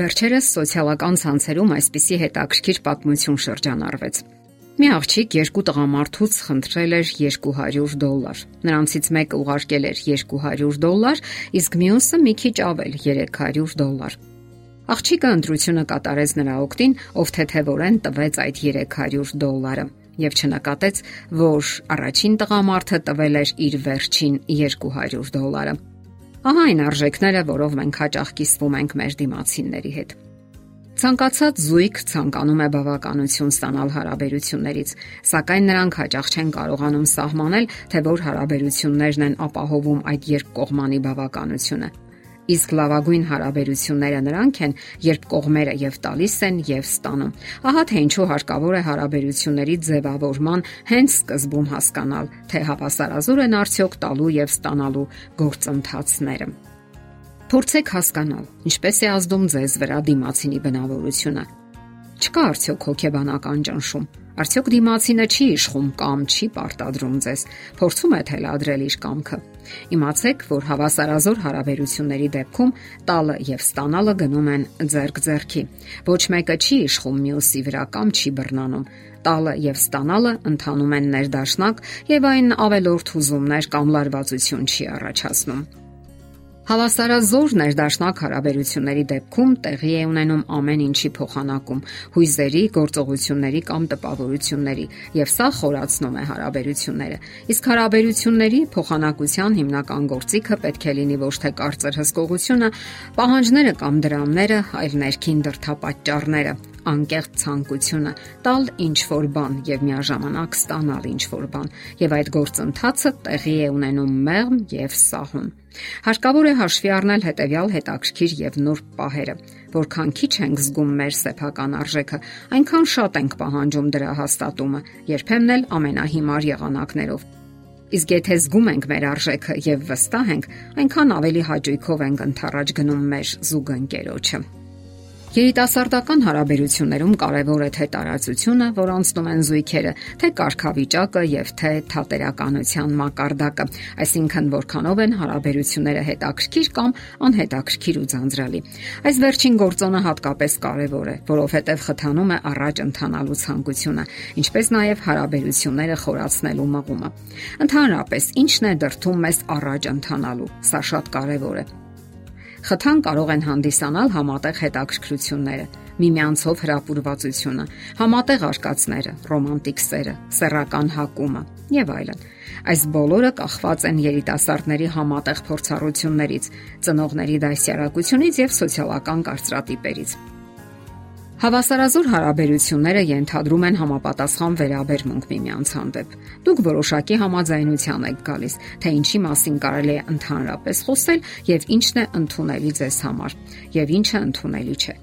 Վերջերս սոցիալական ցանցերում այսպիսի հետաքրքիր պատմություն շրջանառվեց։ Մի աղջիկ երկու տղամարդուց խնդրել էր 200 դոլար։ Նրանցից մեկը ուղարկել էր 200 դոլար, իսկ մյուսը մի քիչ ավել՝ 300 դոլար։ Աղջիկը ընտրությունը կատարեց նրա օգտին, ով թեթևորեն տվեց այդ 300 դոլարը եւ չնկատեց, որ առաջին տղամարդը տվել էր իր վերջին 200 դոլարը։ Ահա այն արժեքները, որով մենք հաճախ կիսվում ենք մեր դիմացինների հետ։ Ցանկացած զույգ ցանկանում է բավականություն ստանալ հարաբերություններից, սակայն նրանք հաճախ չեն կարողանում սահմանել, թե որ հարաբերություններն են ապահովում այդ երկկողմանի բավականությունը։ Իսկ լավագույն հարաբերությունները նրանք են, երբ կողմերը եւ տալիս են եւ ստանում։ Ահա թե ինչու հարկավոր է հարաբերությունների ձևավորման հենց սկզբում հասկանալ, թե հավասարազոր են արդյոք տալու եւ ստանալու գործընթացները։ Փորձեք հասկանալ, ինչպես է ազդում ձեզ վրա դիմացինի բնավորությունը։ Չկա արդյոք հոգեբանական ճնշում Արդյոք դիմացինը չի իշխում կամ չի պարտադրում ձեզ, փորձում է թելադրել իր կամքը։ Իմացեք, որ հավասարազոր հարաբերությունների դեպքում տալը եւ ստանալը գնում են ձերք ձերքի։ Ոչ մեկը չի իշխում մյուսի վրա կամ չի բռնանում։ Տալը եւ ստանալը ընթանում են ներդաշնակ եւ այն ավելորդ հուզումներ կամ լարվածություն չի առաջացնում։ Հավասարազոր ներդաշնակ հարաբերությունների դեպքում տեղի է ունենում ամեն ինչի փոխանակում՝ հույզերի, գործողությունների կամ տպավորությունների, եւ սա խորացնում է հարաբերությունները։ Իսկ հարաբերությունների փոխանակության հիմնական գործիքը պետք է լինի ոչ թե կարծր հսկողությունը, պահանջները կամ դրամները, այլ ներքին դրթապաճառները, անկեղծ ցանկությունը տալ ինչ որ բան եւ միաժամանակ ստանալ ինչ որ բան եւ այդ գործընթացը տեղի է ունենում մեղմ եւ սահուն հարկավոր է հաշվի առնել հետեւյալ հետաքրքիր եւ նուրբ պահերը որքան քիչ ենք զգում մեր սեփական արժեքը այնքան շատ ենք պահանջում դրա հաստատումը երբեմն էլ ամենահիմար եղանակներով Իսկ եթե զգում ենք մեր արժեքը եւ վստահ ենք, այնքան ավելի հաճույքով ենք ընթառաջ գնում մեր զուգընկերոջը։ Երիտասարդական հարաբերություններում կարևոր է թե տարածությունը, որ անցնում են զույգերը, թե կարգավիճակը եւ թե թատերականության մակարդակը, այսինքն որքանով են հարաբերությունները հետաքրքիր կամ անհետաքրքիր ու ձանձրալի։ Այս վերջին գործոնը հատկապես կարևոր է, որովհետեւ խթանում է առաջ ընթանալու ցանկությունը, ինչպես նաեւ հարաբերությունները խորացնելու մղումը։ Ընդհանրապես, ի՞նչն է դրթում մեզ առաջ ընթանալու։ Սա շատ կարևոր է Խթան կարող են հանդիսանալ համատեղ հետաքրքրությունները, միմյանցով հրապուրվածությունը, համատեղ արկածները, ռոմանտիկ սերը, սեռական հակումը եւ այլն։ Այս բոլորը կախված են երիտասարդների համատեղ փորձառություններից, ծնողների դասյարակությունից եւ սոցիալական կարծրատիպերից։ Հավասարազոր հարաբերությունները ենթադրում են համապատասխան վերաբերմունք միմյանց հանդեպ։ Դուք որոշակի համաձայնության եք գալիս, թե ինչի մասին կարելի է ընդհանրապես խոսել եւ ինչն է ընդունելի ձեզ համար, եւ ինչը ընդունելի չէ։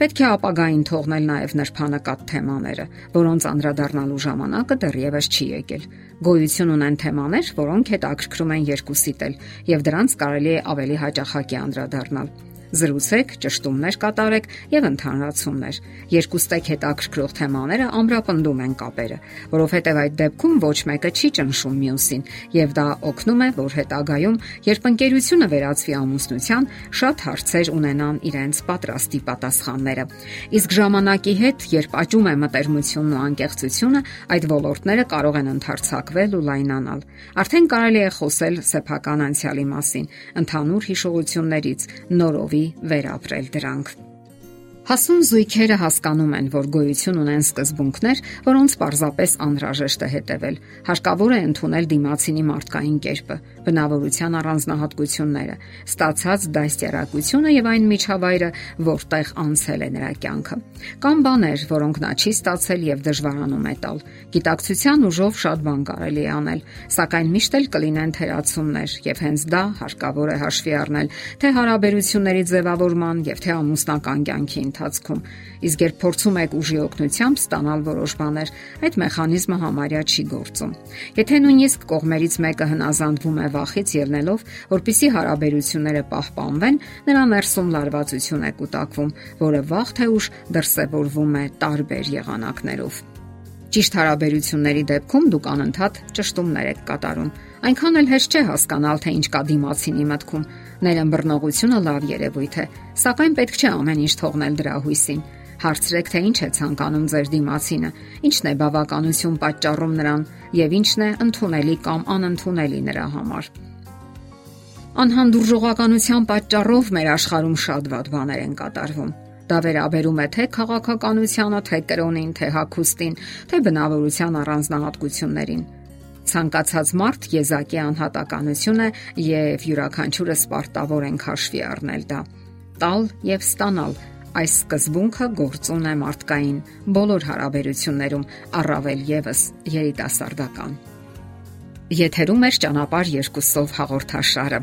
Պետք է ապագային թողնել նաև նրբանակատ թեմաները, որոնց անդրադառնալու ժամանակը դեռևս չի եկել։ Գոյություն ունեն թեմաներ, որոնք հետաքրքրում են երկուսիդ էլ, եւ դրանց կարելի է ավելի հաճախակի անդրադառնալ զրուցեք, ճշտումներ կատարեք եւ ընդհանրացումներ։ Երկուստեք հետաքրքրող թեմաները ամրապնդում են կապերը, որովհետեւ այդ դեպքում ոչ մեկը չի ճնշում մյուսին եւ դա օգնում է, որ հետագայում, երբ ընկերությունը վերածվի ամուսնության, շատ հարցեր ունենան իրենց պատրաստի պատասխանները։ Իսկ ժամանակի հետ, երբ աճում է մտերմությունն ու անկեղծությունը, այդ ոլորտները կարող են ընդարձակվել ու լայնանալ։ Արդեն կարելի է խոսել սեփական անցյալի մասին, ընդհանուր հիշողություններից, նորովի վերապրել դրանք։ Հասուն զույգերը հասկանում են, որ գոյություն ունեն սկզբունքներ, որոնց պարզապես անհրաժեշտ է հետևել։ Հարկավոր է ընդունել դիմացինի մարդկային կերպը, բնավորության առանձնահատկությունները, ստացած դաստիարակությունը եւ այն միջավայրը, որտեղ անցել է նրա կյանքը։ Կան բաներ, որոնք նա չի ստացել եւ դժվարանում է տալ։ Գիտակցության ուժով շատ բան կարելի է անել, սակայն միշտ էլ կլինեն թերացումներ եւ հենց դա հարկավոր է հաշվի առնել թե հարաբերությունների ձևավորման եւ թե ամուսնական կյանքի ընթացքում։ Իսկ երբ փորձում եք ուժի օգնությամբ ստանալ որոշ բաներ, այդ մեխանիզմը համարյա չի գործում։ Եթե նույնիսկ կողմերից մեկը հնազանդվում է վախից ելնելով, որpիսի հարաբերությունները պահպանվեն, նրա ներսում լարվածություն է կուտակվում, որը վաղ թե ուշ դրսևորվում է տարբեր եղանակներով։ Ճիշտ հարաբերությունների դեպքում դուք անընդհատ ճշտումներ եք կատարում։ Այնքան էլ հեշտ չէ հասկանալ, թե ինչ կա դիմացինի մտքում։ Ներըմբռնողությունը լավ երևույթ է, սակայն պետք չէ ամեն ինչ թողնել դրա հույսին։ Հարցրեք, թե ինչ է ցանկանում ձեր դիմացինը, ինչն է բավականություն պատճառում նրան եւ ինչն է ընդունելի կամ անընդունելի նրա համար։ Անհանդուրժողականության պատճառով մեր աշխարհում շատ վատ բաներ են կատարվում։ Դա վերաբերում է թե քաղաքականությանը, թե կրոնին, թե հակոստին, թե բնավորության առանձնահատկություններին։ Ցանկացած մարդ եզակի անհատականություն է եւ յուրաքանչյուրս պարտավոր ենք հաշվի առնել դա։ Տալ եւ ստանալ այս սկզբունքը գործուն է մարդկային բոլոր հարաբերություններում, առավել եւս երիտասարդական։ Եթերում է ճանապարհ երկուսով հաղորդաշարը։